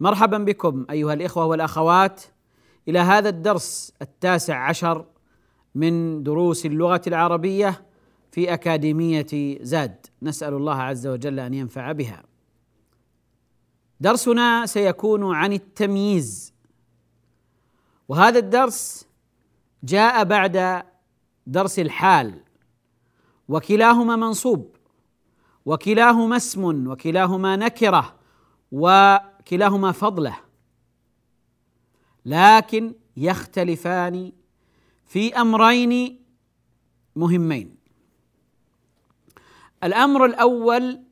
مرحبا بكم أيها الإخوة والأخوات إلى هذا الدرس التاسع عشر من دروس اللغة العربية في أكاديمية زاد. نسأل الله عز وجل أن ينفع بها. درسنا سيكون عن التمييز. وهذا الدرس جاء بعد درس الحال. وكلاهما منصوب. وكلاهما اسم. وكلاهما نكرة. وكلاهما فضله. لكن يختلفان في أمرين مهمين. الأمر الأول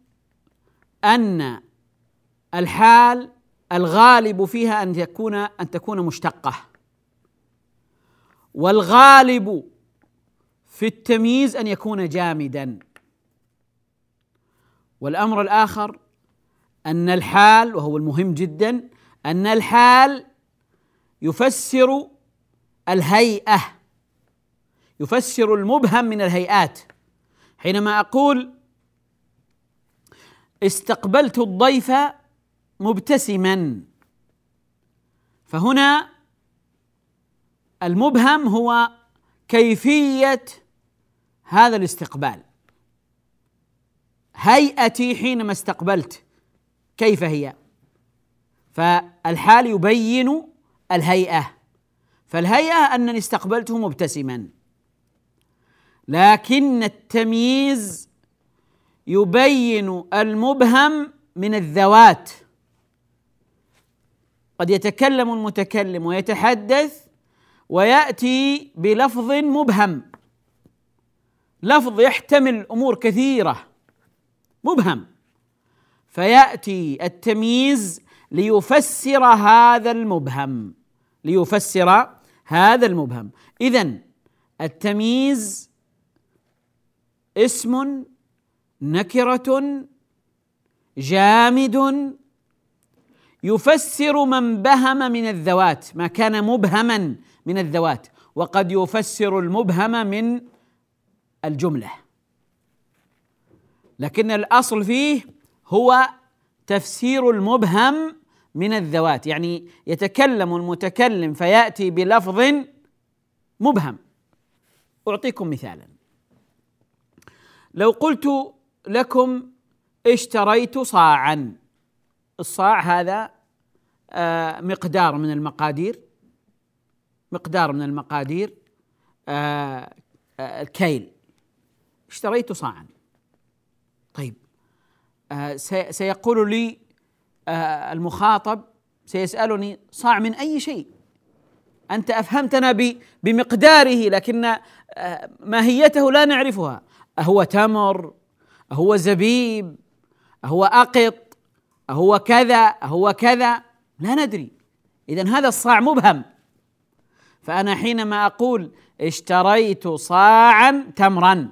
أن الحال الغالب فيها أن يكون أن تكون مشتقة. والغالب في التمييز أن يكون جامدا. والأمر الآخر أن الحال وهو المهم جدا أن الحال يفسر الهيئة يفسر المبهم من الهيئات. حينما أقول استقبلت الضيف مبتسما فهنا المبهم هو كيفية هذا الاستقبال. هيئتي حينما استقبلت. كيف هي؟ فالحال يبين الهيئة. فالهيئة أنني استقبلته مبتسما. لكن التمييز يبين المبهم من الذوات. قد يتكلم المتكلم ويتحدث ويأتي بلفظ مبهم. لفظ يحتمل أمور كثيرة. مبهم. فيأتي التمييز ليفسر هذا المبهم ليفسر هذا المبهم. اذا التمييز اسم نكرة جامد يفسر من بهم من الذوات ما كان مبهما من الذوات وقد يفسر المبهم من الجملة. لكن الأصل فيه هو تفسير المبهم من الذوات يعني يتكلم المتكلم فيأتي بلفظ مبهم. أعطيكم مثالا. لو قلت لكم اشتريت صاعا الصاع هذا آه، مقدار من المقادير مقدار من المقادير آه، آه، الكيل. اشتريت صاعا. سيقول لي المخاطب سيسألني صاع من أي شيء؟ أنت أفهمتنا بمقداره لكن ماهيته لا نعرفها. أهو تمر أهو زبيب أهو أقط أهو كذا أهو كذا. لا ندري. إذا هذا الصاع مبهم. فأنا حينما أقول اشتريت صاعا تمرا.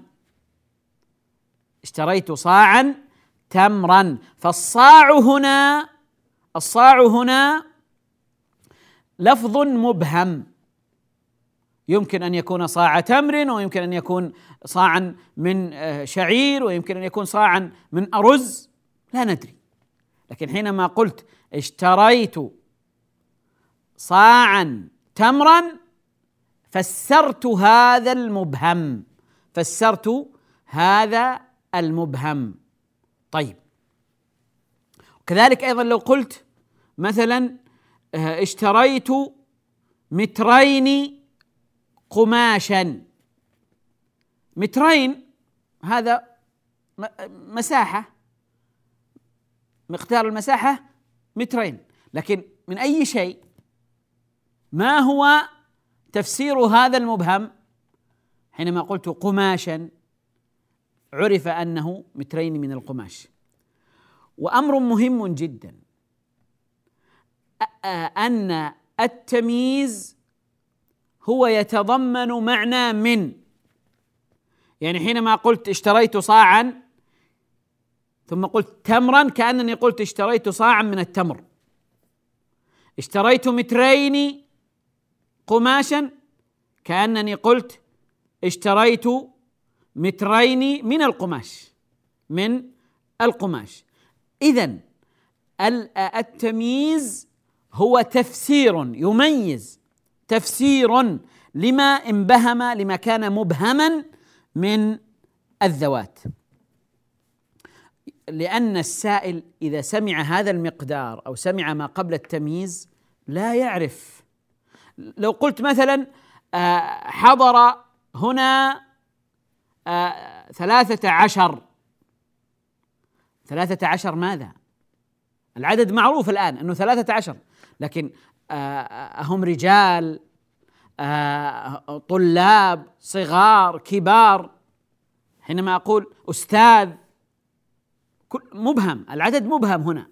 اشتريت صاعا تمرا. فالصاع هنا الصاع هنا لفظ مبهم. يمكن أن يكون صاع تمر ويمكن أن يكون صاعا من آه، شعير ويمكن أن يكون صاعا من أرز. لا ندري. لكن حينما قلت اشتريت صاعا تمرا فسرت هذا المبهم. فسرت هذا المبهم. طيب. كذلك أيضا لو قلت مثلا آه، اشتريت مترين قماشا. مترين هذا مساحة مقدار المساحة مترين. لكن من أي شيء؟ ما هو تفسير هذا المبهم؟ حينما قلت قماشا عرف أنه مترين من القماش. وأمر مهم جدا. أن التمييز هو يتضمن معنى من. يعني حينما قلت اشتريت صاعا ثم قلت تمرا كأنني قلت اشتريت صاعا من التمر. اشتريت مترين قماشا كأنني قلت اشتريت مترين من القماش من القماش. اذا التمييز هو تفسير يميز تفسير لما انبهم لما كان مبهما من الذوات. لأن السائل إذا سمع هذا المقدار أو سمع ما قبل التمييز لا يعرف. لو قلت مثلا آه، حضر هنا ثلاثة عشر. ثلاثة عشر ماذا؟ العدد معروف الآن أنه ثلاثة عشر لكن آه، أهم رجال طلاب صغار كبار. حينما أقول أستاذ مبهم العدد مبهم هنا.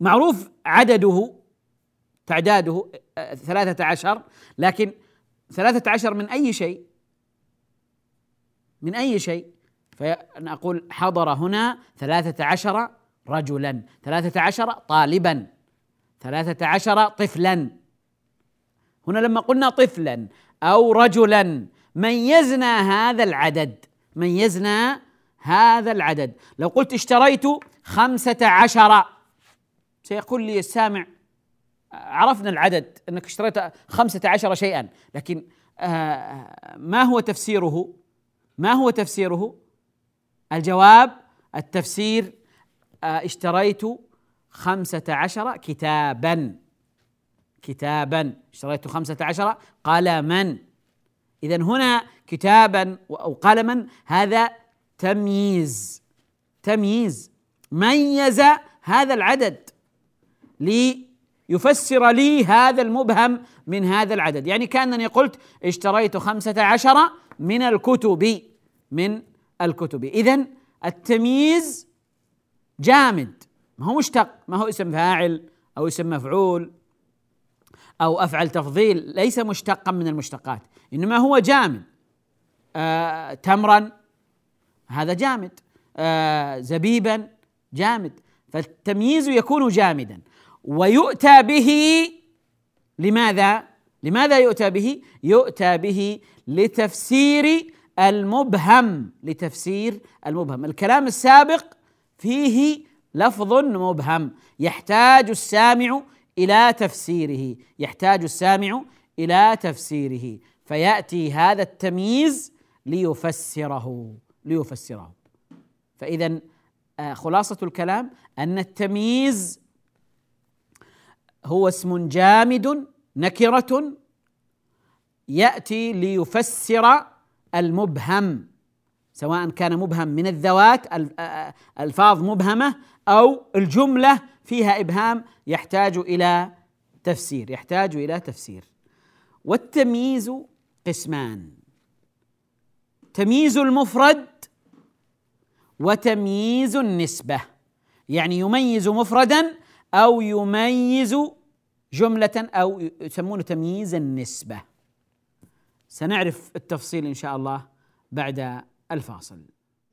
معروف عدده تعداده ثلاثة عشر لكن ثلاثة عشر من أي شيء؟ من أي شيء. فأنا أقول حضر هنا ثلاثة عشر رجلا ثلاثة عشر طالبا ثلاثة عشر طفلا. هنا لما قلنا طفلا أو رجلا ميزنا هذا العدد ميزنا هذا العدد. لو قلت اشتريت خمسة عشر سيقول لي السامع عرفنا العدد أنك اشتريت خمسة عشر شيئا لكن آه، ما هو تفسيره؟ ما هو تفسيره؟ الجواب التفسير آه، اشتريت خمسة عشر كتابا. كتابا. اشتريت خمسة عشر قلما. إذا هنا كتابا أو قلما هذا تمييز. تمييز. ميز هذا العدد ليفسر لي هذا المبهم من هذا العدد. يعني كأنني قلت اشتريت خمسة عشر من الكتب. من الكتب. إذا التمييز جامد. ما هو مشتق ما هو اسم فاعل أو اسم مفعول أو أفعل تفضيل ليس مشتقا من المشتقات إنما هو جامد. آه تمرا هذا جامد. آه زبيبا جامد. فالتمييز يكون جامدا. ويؤتى به لماذا؟ لماذا يؤتى به؟ يؤتى به لتفسير المبهم لتفسير المبهم. الكلام السابق فيه لفظ مبهم. يحتاج السامع إلى تفسيره. يحتاج السامع إلى تفسيره. فيأتي هذا التمييز ليفسره ليفسره. فإذا آه، خلاصة الكلام أن التمييز هو اسم جامد نكرة يأتي ليفسر المبهم سواء كان مبهم من الذوات ألفاظ مبهمة أو الجملة فيها إبهام يحتاج إلى تفسير يحتاج إلى تفسير. والتمييز قسمان. تمييز المفرد وتمييز النسبة. يعني يميز مفردا أو يميز جملة أو يسمونه تمييز النسبة. سنعرف التفصيل إن شاء الله بعد الفاصل.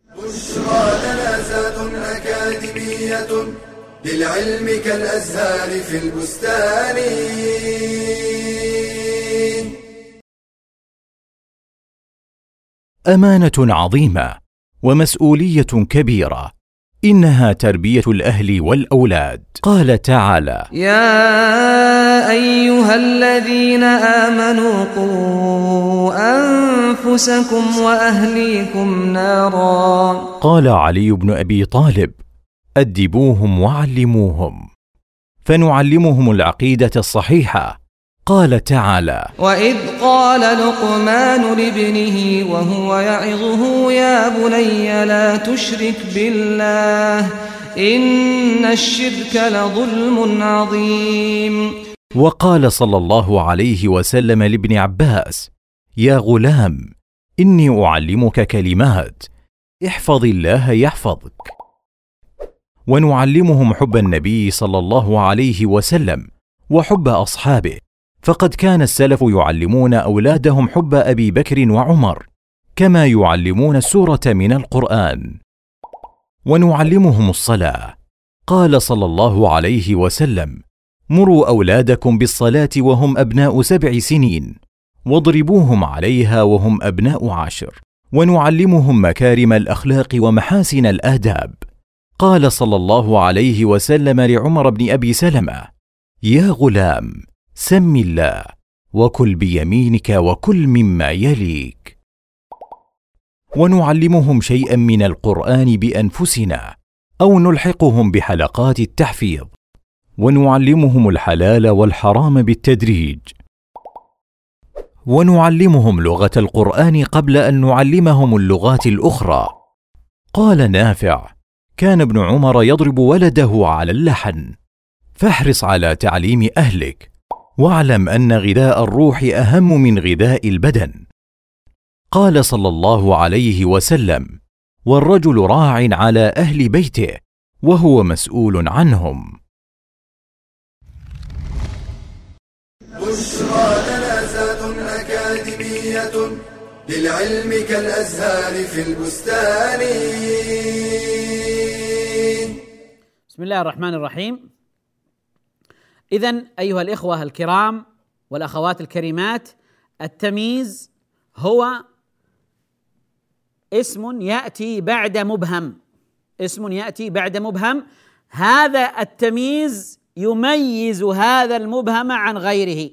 بشرى لنا أكاديمية للعلم كالأزهار في البستان. أمانة عظيمة ومسؤولية كبيرة. إنها تربية الأهل والأولاد. قال تعالى يا أيها الذين آمنوا قوا أنفسكم وأهليكم نارا. قال علي بن أبي طالب أدبوهم وعلموهم. فنعلمهم العقيدة الصحيحة. قال تعالى وإذ قال لقمان لابنه وهو يعظه يا بني لا تشرك بالله إن الشرك لظلم عظيم. وقال صلى الله عليه وسلم لابن عباس يا غلام إني أعلمك كلمات احفظ الله يحفظك. ونعلمهم حب النبي صلى الله عليه وسلم وحب أصحابه. فقد كان السلف يعلمون أولادهم حب أبي بكر وعمر كما يعلمون السوره من القرآن. ونعلمهم الصلاة. قال صلى الله عليه وسلم مروا أولادكم بالصلاة وهم أبناء سبع سنين. واضربوهم عليها وهم أبناء عشر. ونعلمهم مكارم الأخلاق ومحاسن الآداب. قال صلى الله عليه وسلم لعمر بن أبي سلمة يا غلام سم الله وكل بيمينك وكل مما يليك. ونعلمهم شيئا من القرآن بأنفسنا أو نلحقهم بحلقات التحفيظ. ونعلمهم الحلال والحرام بالتدريج. ونعلمهم لغة القرآن قبل أن نعلمهم اللغات الأخرى. قال نافع كان ابن عمر يضرب ولده على اللحن. فاحرص على تعليم أهلك. واعلم أن غذاء الروح أهم من غذاء البدن. قال صلى الله عليه وسلم والرجل راع على أهل بيته وهو مسؤول عنهم. بشرى لنا زاد أكاديمية للعلم كالأزهار في البستان. بسم الله الرحمن الرحيم. اذا أيها الإخوة الكرام والأخوات الكريمات التمييز هو اسم يأتي بعد مبهم. اسم يأتي بعد مبهم. هذا التمييز يميز هذا المبهم عن غيره.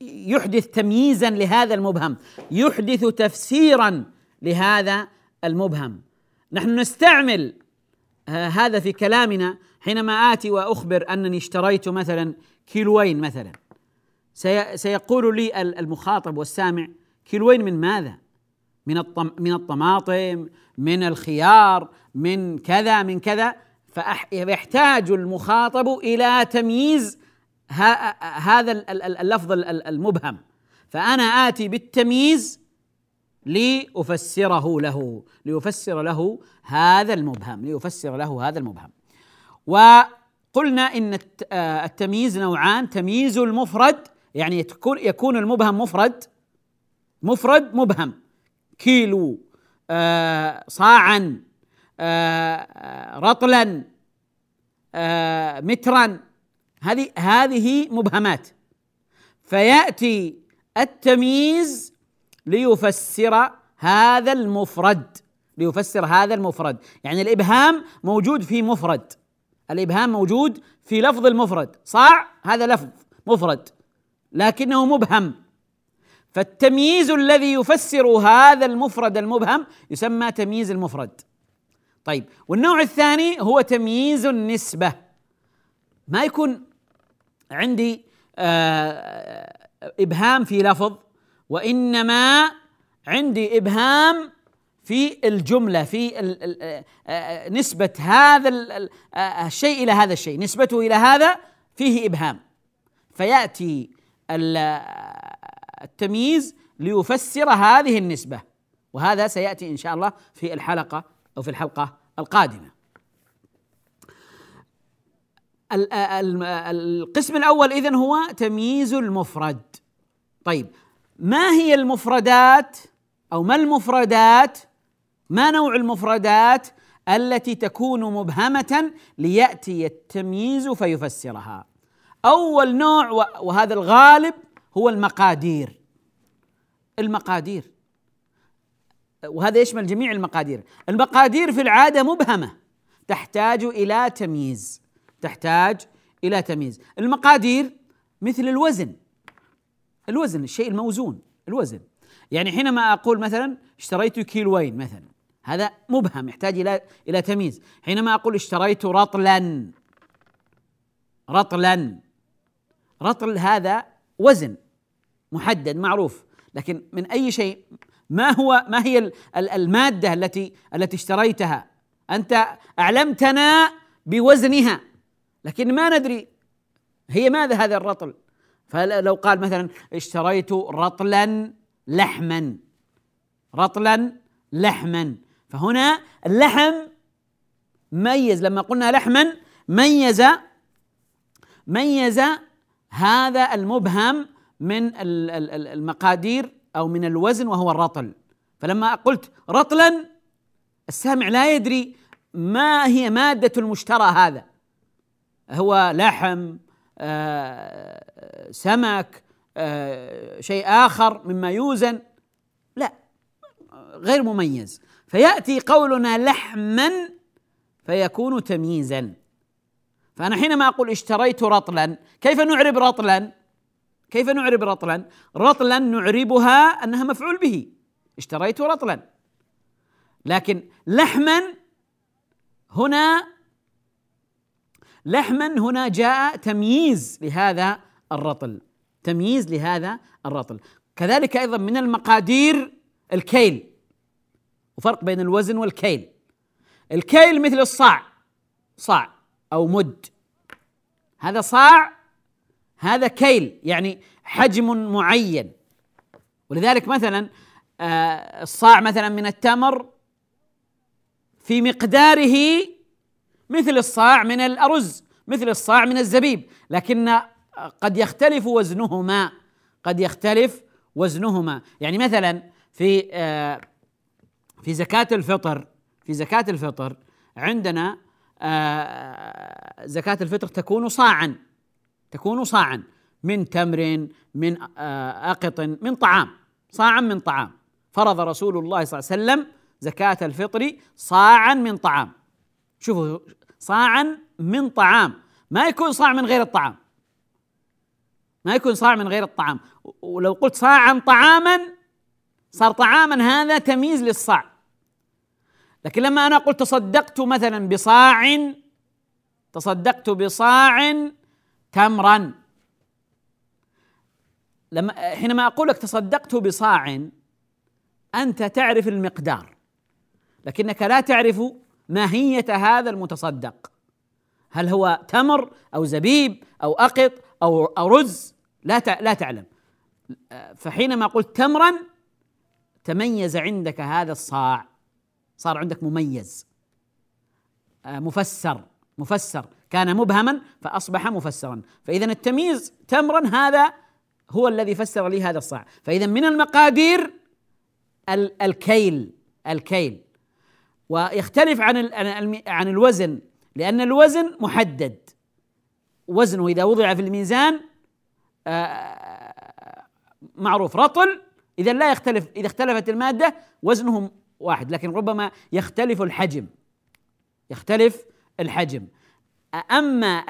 يحدث تمييزا لهذا المبهم. يحدث تفسيرا لهذا المبهم. نحن نستعمل هذا في كلامنا حينما آتي وأخبر أنني اشتريت مثلا كيلوين مثلا. سيقول لي المخاطب والسامع كيلوين من ماذا؟ من الطم من الطماطم من الخيار من كذا من كذا. فيحتاج المخاطب إلى تمييز هذا اللفظ المبهم. فأنا آتي بالتمييز لأفسره له لافسر له هذا المبهم لافسر له هذا المبهم. وقلنا إن التمييز نوعان تمييز المفرد يعني يكون المبهم مفرد مفرد مبهم كيلو آه صاعا آه رطلا آه مترا هذه هذه مبهمات. فيأتي التمييز ليفسر هذا المفرد. ليفسر هذا المفرد. يعني الإبهام موجود في مفرد. الإبهام موجود في لفظ المفرد. صاع؟ هذا لفظ مفرد. لكنه مبهم. فالتمييز الذي يفسر هذا المفرد المبهم يسمى تمييز المفرد. طيب والنوع الثاني هو تمييز النسبة. ما يكون عندي آه إبهام في لفظ وإنما عندي إبهام في الجملة في آه، نسبة هذا آه، الشيء إلى هذا الشيء نسبته إلى هذا فيه إبهام. فيأتي التمييز ليفسر هذه النسبة وهذا سيأتي إن شاء الله في الحلقة أو في الحلقة القادمة. القسم الأول إذن هو تمييز المفرد. طيب ما هي المفردات أو ما المفردات؟ ما نوع المفردات التي تكون مبهمة ليأتي التمييز فيفسرها؟ أول نوع وهذا الغالب هو المقادير. المقادير. وهذا يشمل جميع المقادير. المقادير في العادة مبهمة. تحتاج إلى تمييز. تحتاج إلى تمييز. المقادير مثل الوزن. الوزن الشيء الموزون الوزن. يعني حينما أقول مثلا اشتريت كيلوين مثلا هذا مبهم يحتاج إلى إلى تمييز. حينما أقول اشتريت رطلا رطلا رطل هذا وزن محدد معروف. لكن من أي شيء ما هو ما هي المادة التي التي اشتريتها؟ أنت أعلمتنا بوزنها. لكن ما ندري هي ماذا هذا الرطل؟ فلو قال مثلا اشتريت رطلا لحما. رطلا لحما. فهنا اللحم ميز لما قلنا لحما ميز ميز هذا المبهم من المقادير أو من الوزن وهو الرطل. فلما قلت رطلا السامع لا يدري ما هي مادة المشترى هذا. هو لحم سمك آه، شيء آخر مما يوزن. لا غير مميز. فيأتي قولنا لحما فيكون تمييزا. فأنا حينما أقول اشتريت رطلا كيف نعرب رطلا؟ كيف نعرب رطلا؟ رطلا نعربها أنها مفعول به. اشتريت رطلا. لكن لحما هنا لحما هنا جاء تمييز لهذا الرطل. تمييز لهذا الرطل. كذلك أيضا من المقادير الكيل. وفرق بين الوزن والكيل. الكيل مثل الصاع. صاع أو مد. هذا صاع هذا كيل يعني حجم معين. ولذلك مثلا آه، الصاع مثلا من التمر في مقداره مثل الصاع من الأرز مثل الصاع من الزبيب لكن قد يختلف وزنهما قد يختلف وزنهما. يعني مثلا في آه، في زكاة الفطر في زكاة الفطر عندنا آه، زكاة الفطر تكون صاعا تكون صاعا من تمر من آه، أقط من طعام صاعا من طعام. فرض رسول الله صلى الله عليه وسلم زكاة الفطر صاعا من طعام. شوفوا صاعا من طعام. ما يكون صاع من غير الطعام. ما يكون صاع من غير الطعام. ولو قلت صاعا طعاما صار طعاما هذا تمييز للصاع. لكن لما أنا قلت تصدقت مثلا بصاع تصدقت بصاع تمرا. لما حينما أقول لك تصدقت بصاع أنت تعرف المقدار. لكنك لا تعرف ماهية هذا المتصدق. هل هو تمر أو زبيب أو أقط أو أو رز؟ لا لا تعلم. فحينما قلت تمرا تميز عندك هذا الصاع. صار عندك مميز. مفسر مفسر. كان مبهما فأصبح مفسرا. فإذا التمييز تمرا هذا هو الذي فسر لي هذا الصاع. فإذا من المقادير الكيل الكيل. ويختلف عن عن الوزن لأن الوزن محدد. وزنه إذا وضع في الميزان آه، معروف رطل إذا لا يختلف إذا اختلفت المادة وزنهم واحد. لكن ربما يختلف الحجم. يختلف الحجم. أما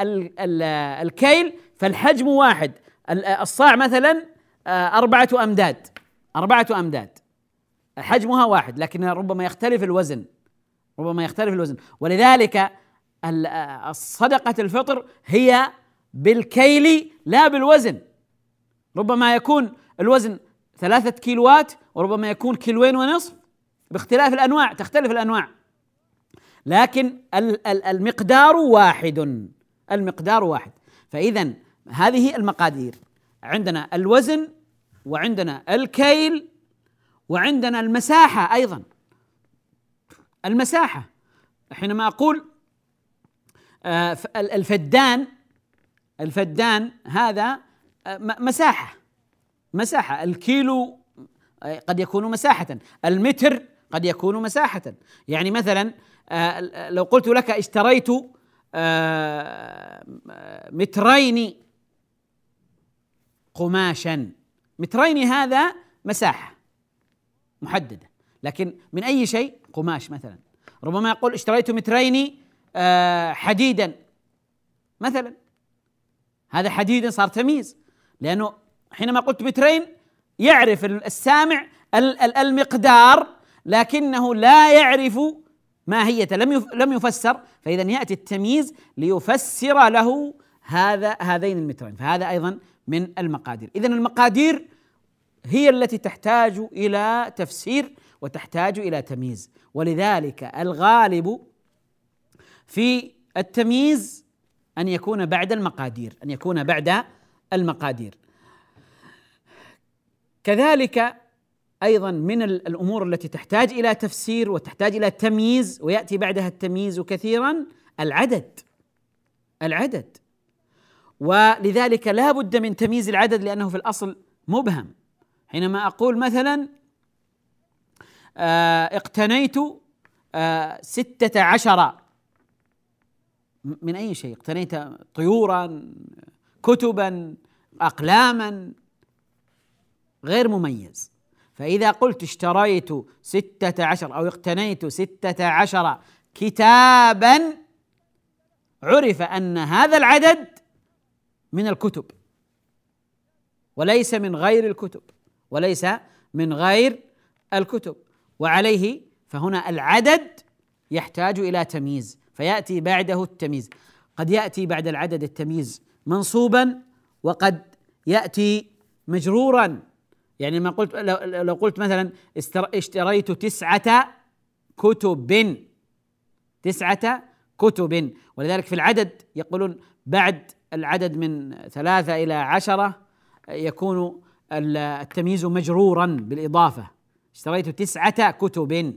الكيل فالحجم واحد. الصاع مثلا آه، أربعة أمداد. أربعة أمداد. حجمها واحد لكن ربما يختلف الوزن. ربما يختلف الوزن. ولذلك صدقة الفطر هي بالكيل لا بالوزن. ربما يكون الوزن ثلاثة كيلوات وربما يكون كيلوين ونصف. باختلاف الأنواع تختلف الأنواع. لكن المقدار واحد. المقدار واحد. فإذا هذه المقادير. عندنا الوزن وعندنا الكيل وعندنا المساحة أيضا. المساحة. حينما أقول آه، الفدان الفدان هذا آه، مساحة. مساحة. الكيلو آه، قد يكون مساحة. المتر قد يكون مساحة. يعني مثلا لو قلت لك اشتريت مترين قماشا. مترين هذا مساحة محددة. لكن من أي شيء؟ قماش مثلا. ربما يقول اشتريت مترين آه، حديدا. مثلا. هذا حديدا صار تمييز. لأنه حينما قلت مترين يعرف السامع المقدار لكنه لا يعرف ماهية لم لم يفسر. فإذا يأتي التمييز ليفسر له هذا هذين المترين. فهذا أيضا من المقادير. اذا المقادير هي التي تحتاج إلى تفسير وتحتاج إلى تمييز. ولذلك الغالب في التمييز أن يكون بعد المقادير أن يكون بعد المقادير. كذلك أيضا من الأمور التي تحتاج إلى تفسير وتحتاج إلى تمييز ويأتي بعدها التمييز كثيرا العدد. العدد. ولذلك لا بد من تمييز العدد لأنه في الأصل مبهم. حينما أقول مثلا اقتنيت آه ستة عشر. من أي شيء؟ اقتنيت طيورا كتبا أقلاما؟ غير مميز. فإذا قلت اشتريت ستة عشر أو اقتنيت ستة عشر كتابا عرف أن هذا العدد من الكتب. وليس من غير الكتب. وليس من غير الكتب. وعليه فهنا العدد يحتاج إلى تمييز فيأتي بعده التمييز. قد يأتي بعد العدد التمييز منصوبا وقد يأتي مجرورا. يعني ما قلت لو قلت مثلا اشتريت تسعة كتب تسعة كتب. ولذلك في العدد يقولون بعد العدد من ثلاثة إلى عشرة يكون التمييز مجرورا بالإضافة. اشتريت تسعة كتب.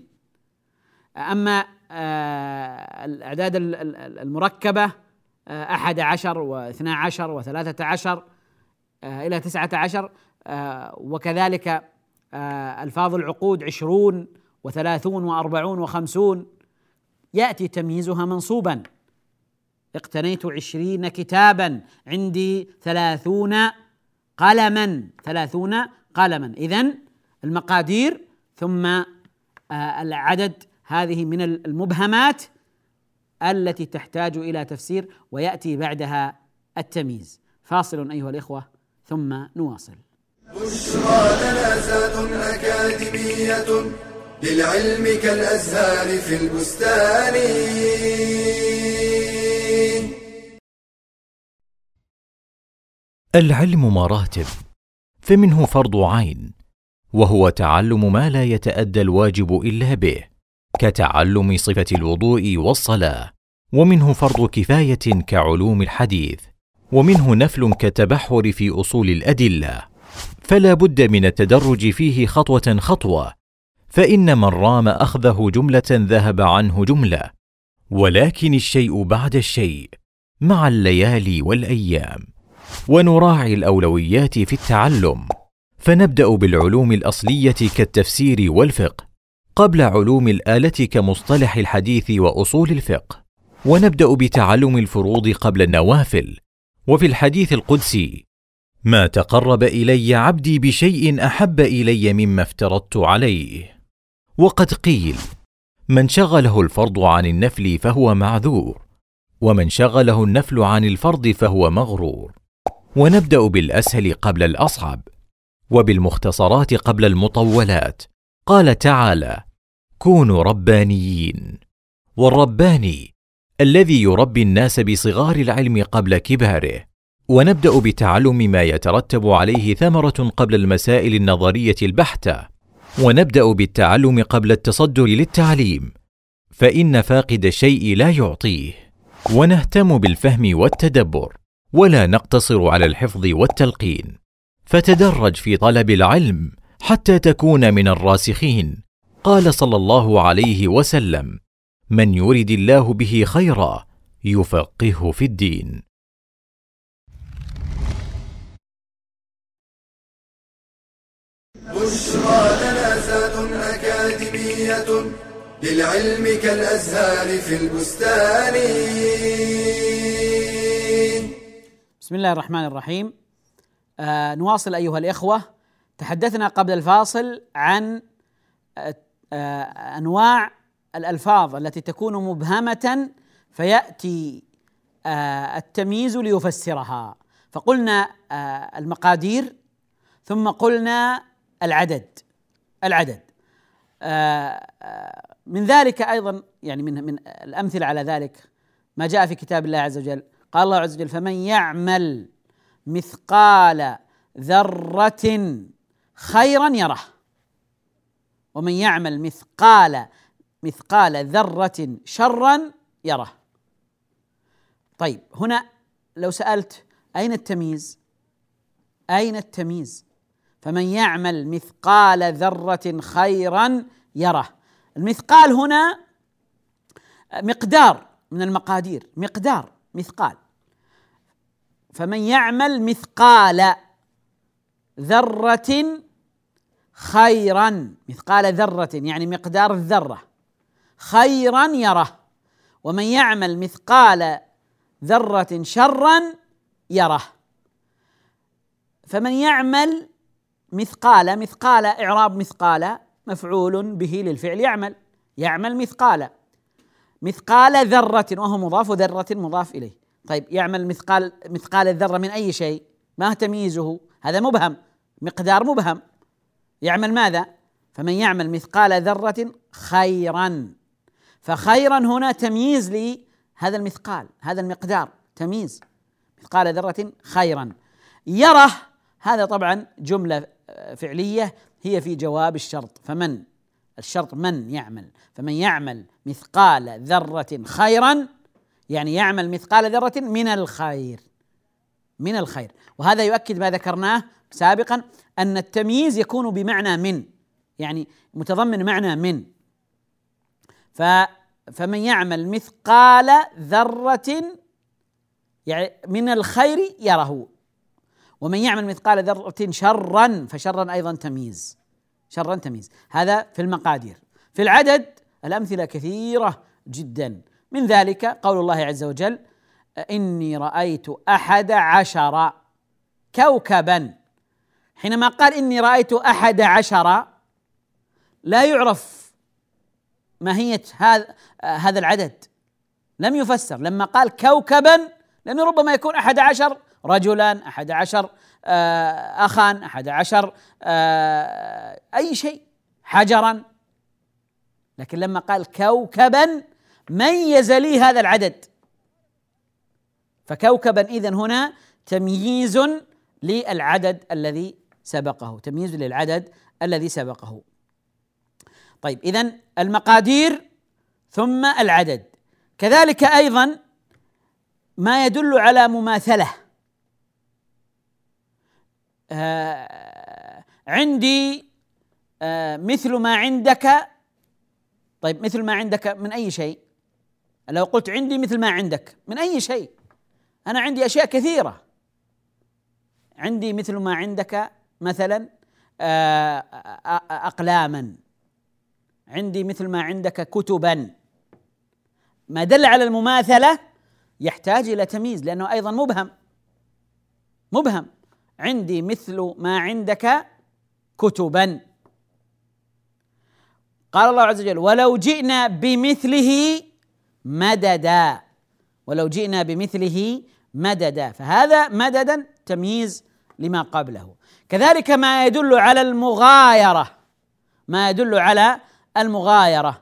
أما آه، الأعداد المركبة آه، أحد عشر واثنى عشر وثلاثة عشر آه، إلى تسعة عشر وكذلك ألفاظ العقود عشرون وثلاثون وأربعون وخمسون. يأتي تمييزها منصوبا. اقتنيت عشرين كتابا. عندي ثلاثون قلما. ثلاثون قلما. إذن المقادير ثم العدد هذه من المبهمات التي تحتاج إلى تفسير ويأتي بعدها التمييز. فاصل أيها الإخوة ثم نواصل. بشرى لنا أكاديمية للعلم كالأزهار في البستان. العلم مراتب فمنه فرض عين. وهو تعلم ما لا يتأدى الواجب إلا به كتعلم صفة الوضوء والصلاة ومنه فرض كفاية كعلوم الحديث ومنه نفل كالتبحر في أصول الأدلة. فلا بد من التدرج فيه خطوة خطوة فإن من رام أخذه جملة ذهب عنه جملة. ولكن الشيء بعد الشيء مع الليالي والأيام. ونراعي الأولويات في التعلم. فنبدأ بالعلوم الأصلية كالتفسير والفقه قبل علوم الآلة كمصطلح الحديث وأصول الفقه. ونبدأ بتعلم الفروض قبل النوافل. وفي الحديث القدسي ما تقرب إلي عبدي بشيء أحب إلي مما افترضت عليه. وقد قيل من شغله الفرض عن النفل فهو معذور ومن شغله النفل عن الفرض فهو مغرور. ونبدأ بالأسهل قبل الأصعب وبالمختصرات قبل المطولات. قال تعالى كونوا ربانيين. والرباني الذي يربي الناس بصغار العلم قبل كباره. ونبدأ بتعلم ما يترتب عليه ثمرة قبل المسائل النظرية البحتة. ونبدأ بالتعلم قبل التصدر للتعليم. فإن فاقد الشيء لا يعطيه. ونهتم بالفهم والتدبر. ولا نقتصر على الحفظ والتلقين. فتدرج في طلب العلم حتى تكون من الراسخين. قال صلى الله عليه وسلم من يرد الله به خيرا يفقهه في الدين. بشرى لنا أكاديمية للعلم كالأزهار في البستان. بسم الله الرحمن الرحيم. آه نواصل أيها الإخوة. تحدثنا قبل الفاصل عن آه، أنواع الألفاظ التي تكون مبهمة فيأتي آه، التمييز ليفسرها. فقلنا آه، المقادير ثم قلنا العدد العدد. من ذلك أيضا يعني من من الأمثلة على ذلك ما جاء في كتاب الله عز وجل. قال الله عز وجل فمن يعمل مثقال ذرة خيرا يره ومن يعمل مثقال مثقال ذرة شرا يره طيب هنا لو سألت أين التمييز؟ أين التمييز؟ فمن يعمل مثقال ذرة خيرا يره المثقال هنا مقدار من المقادير مقدار مثقال فمن يعمل مثقال ذرة خيرا مثقال ذرة يعني مقدار الذرة خيرا يره. ومن يعمل مثقال ذرة شرا يره. فمن يعمل مثقال مثقال إعراب مثقال مفعول به للفعل يعمل يعمل مثقال مثقال ذرة وهو مضاف ذرة مضاف إليه. طيب يعمل مثقال مثقال الذرة من أي شيء ما تمييزه؟ هذا مبهم مقدار مبهم. يعمل ماذا؟ فمن يعمل مثقال ذرة خيرا. فخيرا هنا تمييز لهذا المثقال هذا المقدار تمييز. مثقال ذرة خيرا. يره هذا طبعا جملة فعلية هي في جواب الشرط. فمن؟ الشرط من يعمل. فمن يعمل مثقال ذرة خيرا يعني يعمل مثقال ذرة من الخير من الخير. وهذا يؤكد ما ذكرناه سابقا أن التمييز يكون بمعنى من يعني متضمن معنى من. ف فمن يعمل مثقال ذرة يعني من الخير يره. ومن يعمل مثقال ذرة شرا فشرا أيضا تمييز شرا تمييز. هذا في المقادير. في العدد الأمثلة كثيرة جدا. من ذلك قول الله عز وجل إني رأيت أحد عشر كوكبا. حينما قال إني رأيت أحد عشر لا يعرف ماهية هذا هذا العدد. لم يفسر. لما قال كوكبا لأنه ربما يكون أحد عشر رجلا أحد عشر آه، أخا أحد عشر آه، أي شيء حجرا. لكن لما قال كوكبا ميز لي هذا العدد. فكوكبا إذن هنا تمييز للعدد الذي سبقه تمييز للعدد الذي سبقه. طيب إذا المقادير ثم العدد. كذلك أيضا ما يدل على مماثلة. آه عندي آه مثل ما عندك. طيب مثل ما عندك من أي شيء؟ لو قلت عندي مثل ما عندك من أي شيء. أنا عندي أشياء كثيرة. عندي مثل ما عندك مثلا آه، أقلاما. عندي مثل ما عندك كتبا. ما دل على المماثلة يحتاج إلى تمييز لأنه أيضا مبهم. مبهم. عندي مثل ما عندك كتبا. قال الله عز وجل ولو جئنا بمثله مددا ولو جئنا بمثله مددا. فهذا مددا تمييز لما قبله. كذلك ما يدل على المغايرة ما يدل على المغايرة.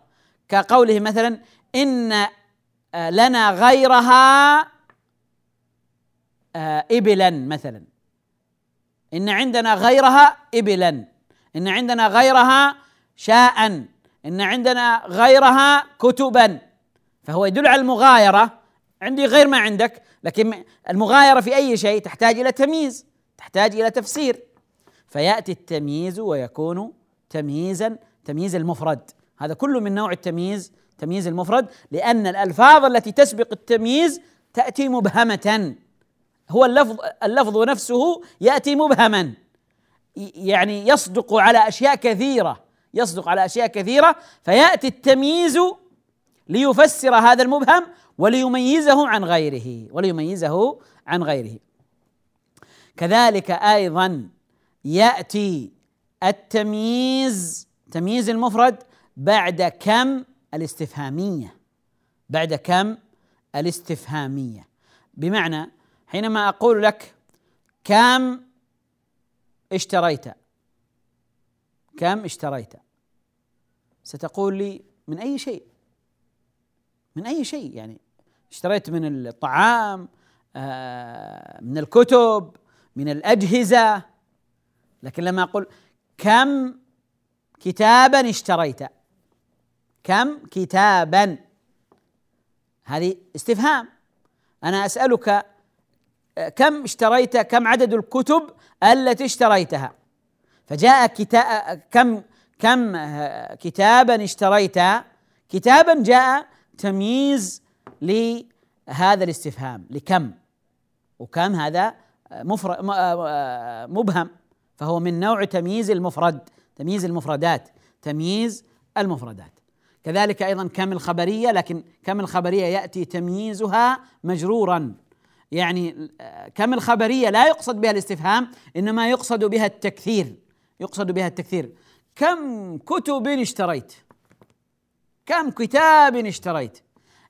كقوله مثلا إن لنا غيرها آه، إبلا مثلا. إن عندنا غيرها إبلا. إن عندنا غيرها شاء. إن عندنا غيرها كتبا. فهو يدل على المغايرة. عندي غير ما عندك لكن المغايرة في أي شيء تحتاج إلى تمييز تحتاج إلى تفسير. فيأتي التمييز ويكون تمييزا تمييز المفرد. هذا كله من نوع التمييز تمييز المفرد لأن الألفاظ التي تسبق التمييز تأتي مبهمة. هو اللفظ اللفظ نفسه يأتي مبهما. يعني يصدق على أشياء كثيرة يصدق على أشياء كثيرة فيأتي التمييز ليفسر هذا المبهم وليميزه عن غيره وليميزه عن غيره. كذلك أيضا يأتي التمييز تمييز المفرد بعد كم الاستفهامية بعد كم الاستفهامية. بمعنى حينما أقول لك كم اشتريت كم اشتريت ستقول لي من أي شيء؟ من أي شيء يعني اشتريت من الطعام آه، من الكتب من الأجهزة. لكن لما أقول كم كتابا اشتريت؟ كم كتابا؟ هذه استفهام. أنا أسألك آه، كم اشتريت؟ كم عدد الكتب التي اشتريتها؟ فجاء كتاب كم كم آه، كتابا اشتريت؟ كتابا جاء تمييز لهذا الاستفهام لكم. وكم هذا مفرد مبهم. فهو من نوع تمييز المفرد تمييز المفردات تمييز المفردات. كذلك أيضا كم الخبرية لكن كم الخبرية يأتي تمييزها مجرورا. يعني كم الخبرية لا يقصد بها الاستفهام إنما يقصد بها التكثير يقصد بها التكثير. كم كتب اشتريت؟ كم كتاب اشتريت؟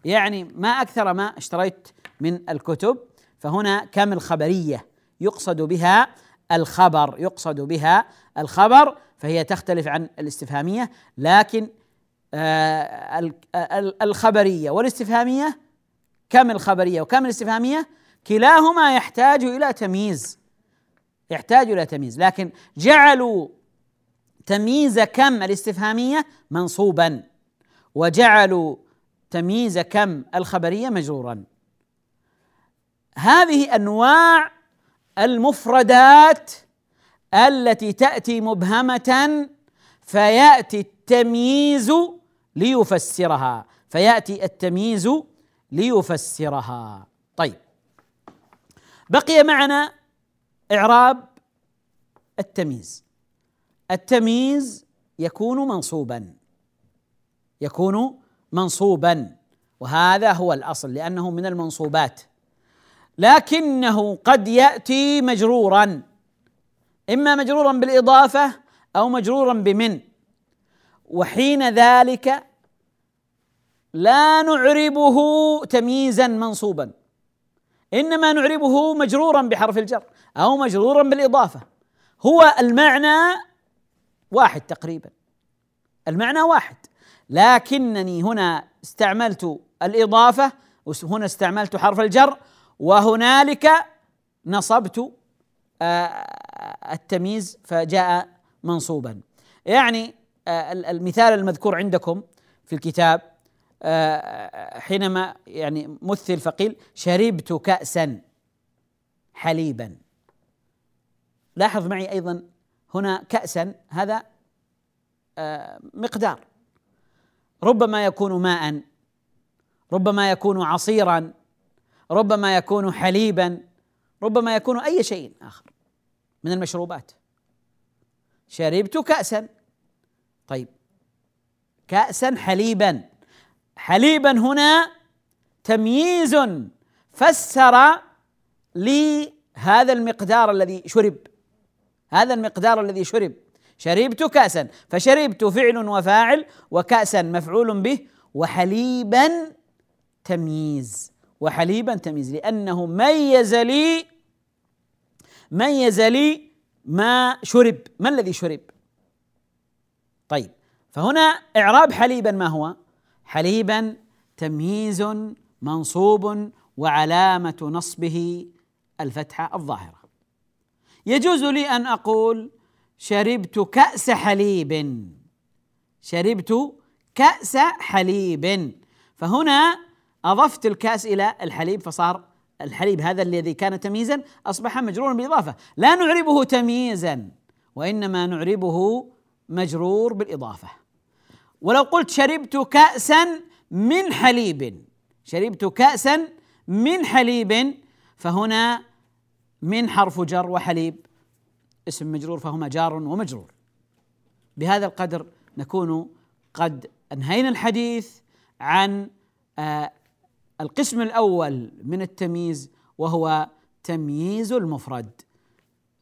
يعني ما أكثر ما اشتريت من الكتب فهنا كم الخبرية يقصد بها الخبر يقصد بها الخبر فهي تختلف عن الاستفهامية لكن آه، الخبرية. والاستفهامية؟ كم الخبرية وكم الاستفهامية؟ كلاهما يحتاج إلى تمييز. يحتاج إلى تمييز. لكن جعلوا تمييز كم الاستفهامية؟ منصوبا. وجعلوا تمييز كم الخبرية مجرورا. هذه أنواع المفردات التي تأتي مبهمة فيأتي التمييز ليفسرها. فيأتي التمييز ليفسرها. طيب. بقي معنا إعراب التمييز. التمييز يكون منصوبا. يكون منصوبا. وهذا هو الأصل لأنه من المنصوبات. لكنه قد يأتي مجرورا. إما مجرورا بالإضافة أو مجرورا بمن. وحين ذلك لا نعربه تمييزا منصوبا. إنما نعربه مجرورا بحرف الجر أو مجرورا بالإضافة. هو المعنى واحد تقريبا. المعنى واحد. لكنني هنا استعملت الإضافة وهنا استعملت حرف الجر وهنالك نصبت آه، التمييز فجاء منصوبا. يعني آه، المثال المذكور عندكم في الكتاب آه، حينما يعني مثل فقيل شربت كأسا حليبا. لاحظ معي أيضا هنا كأسا هذا مقدار. ربما يكون ماء ربما يكون عصيرا ربما يكون حليبا ربما يكون أي شيء آخر من المشروبات. شربت كأسا. طيب كأسا حليبا. حليبا هنا تمييز فسر لي هذا المقدار الذي شرب هذا المقدار الذي شرب. شربت كأسا. فشربت فعل وفاعل وكأسا مفعول به وحليبا تمييز. وحليبا تمييز لأنه ميز لي ميز لي ما شرب. ما الذي شرب؟ طيب فهنا إعراب حليبا ما هو؟ حليبا تمييز منصوب وعلامة نصبه الفتحة الظاهرة. يجوز لي أن أقول شربت كأس حليب. شربت كأس حليب. فهنا أضفت الكأس إلى الحليب فصار الحليب هذا الذي كان تمييزا أصبح مجرورا بالإضافة. لا نعربه تمييزا وإنما نعربه مجرور بالإضافة. ولو قلت شربت كأسا من حليب شربت كأسا من حليب فهنا من حرف جر وحليب اسم مجرور فهما جار ومجرور. بهذا القدر نكون قد أنهينا الحديث عن آه القسم الأول من التمييز وهو تمييز المفرد.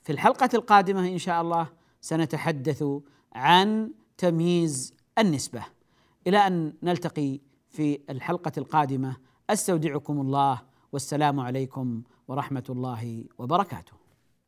في الحلقة القادمة إن شاء الله سنتحدث عن تمييز النسبة. إلى أن نلتقي في الحلقة القادمة أستودعكم الله والسلام عليكم ورحمة الله وبركاته.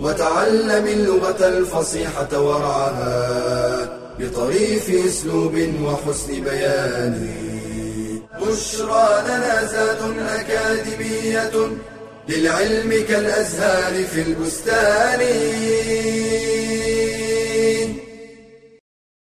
وتعلم اللغة الفصيحة ورعاها بطريف أسلوب وحسن بيان. بشرى لنا زاد أكاديمية للعلم كالأزهار في البستان.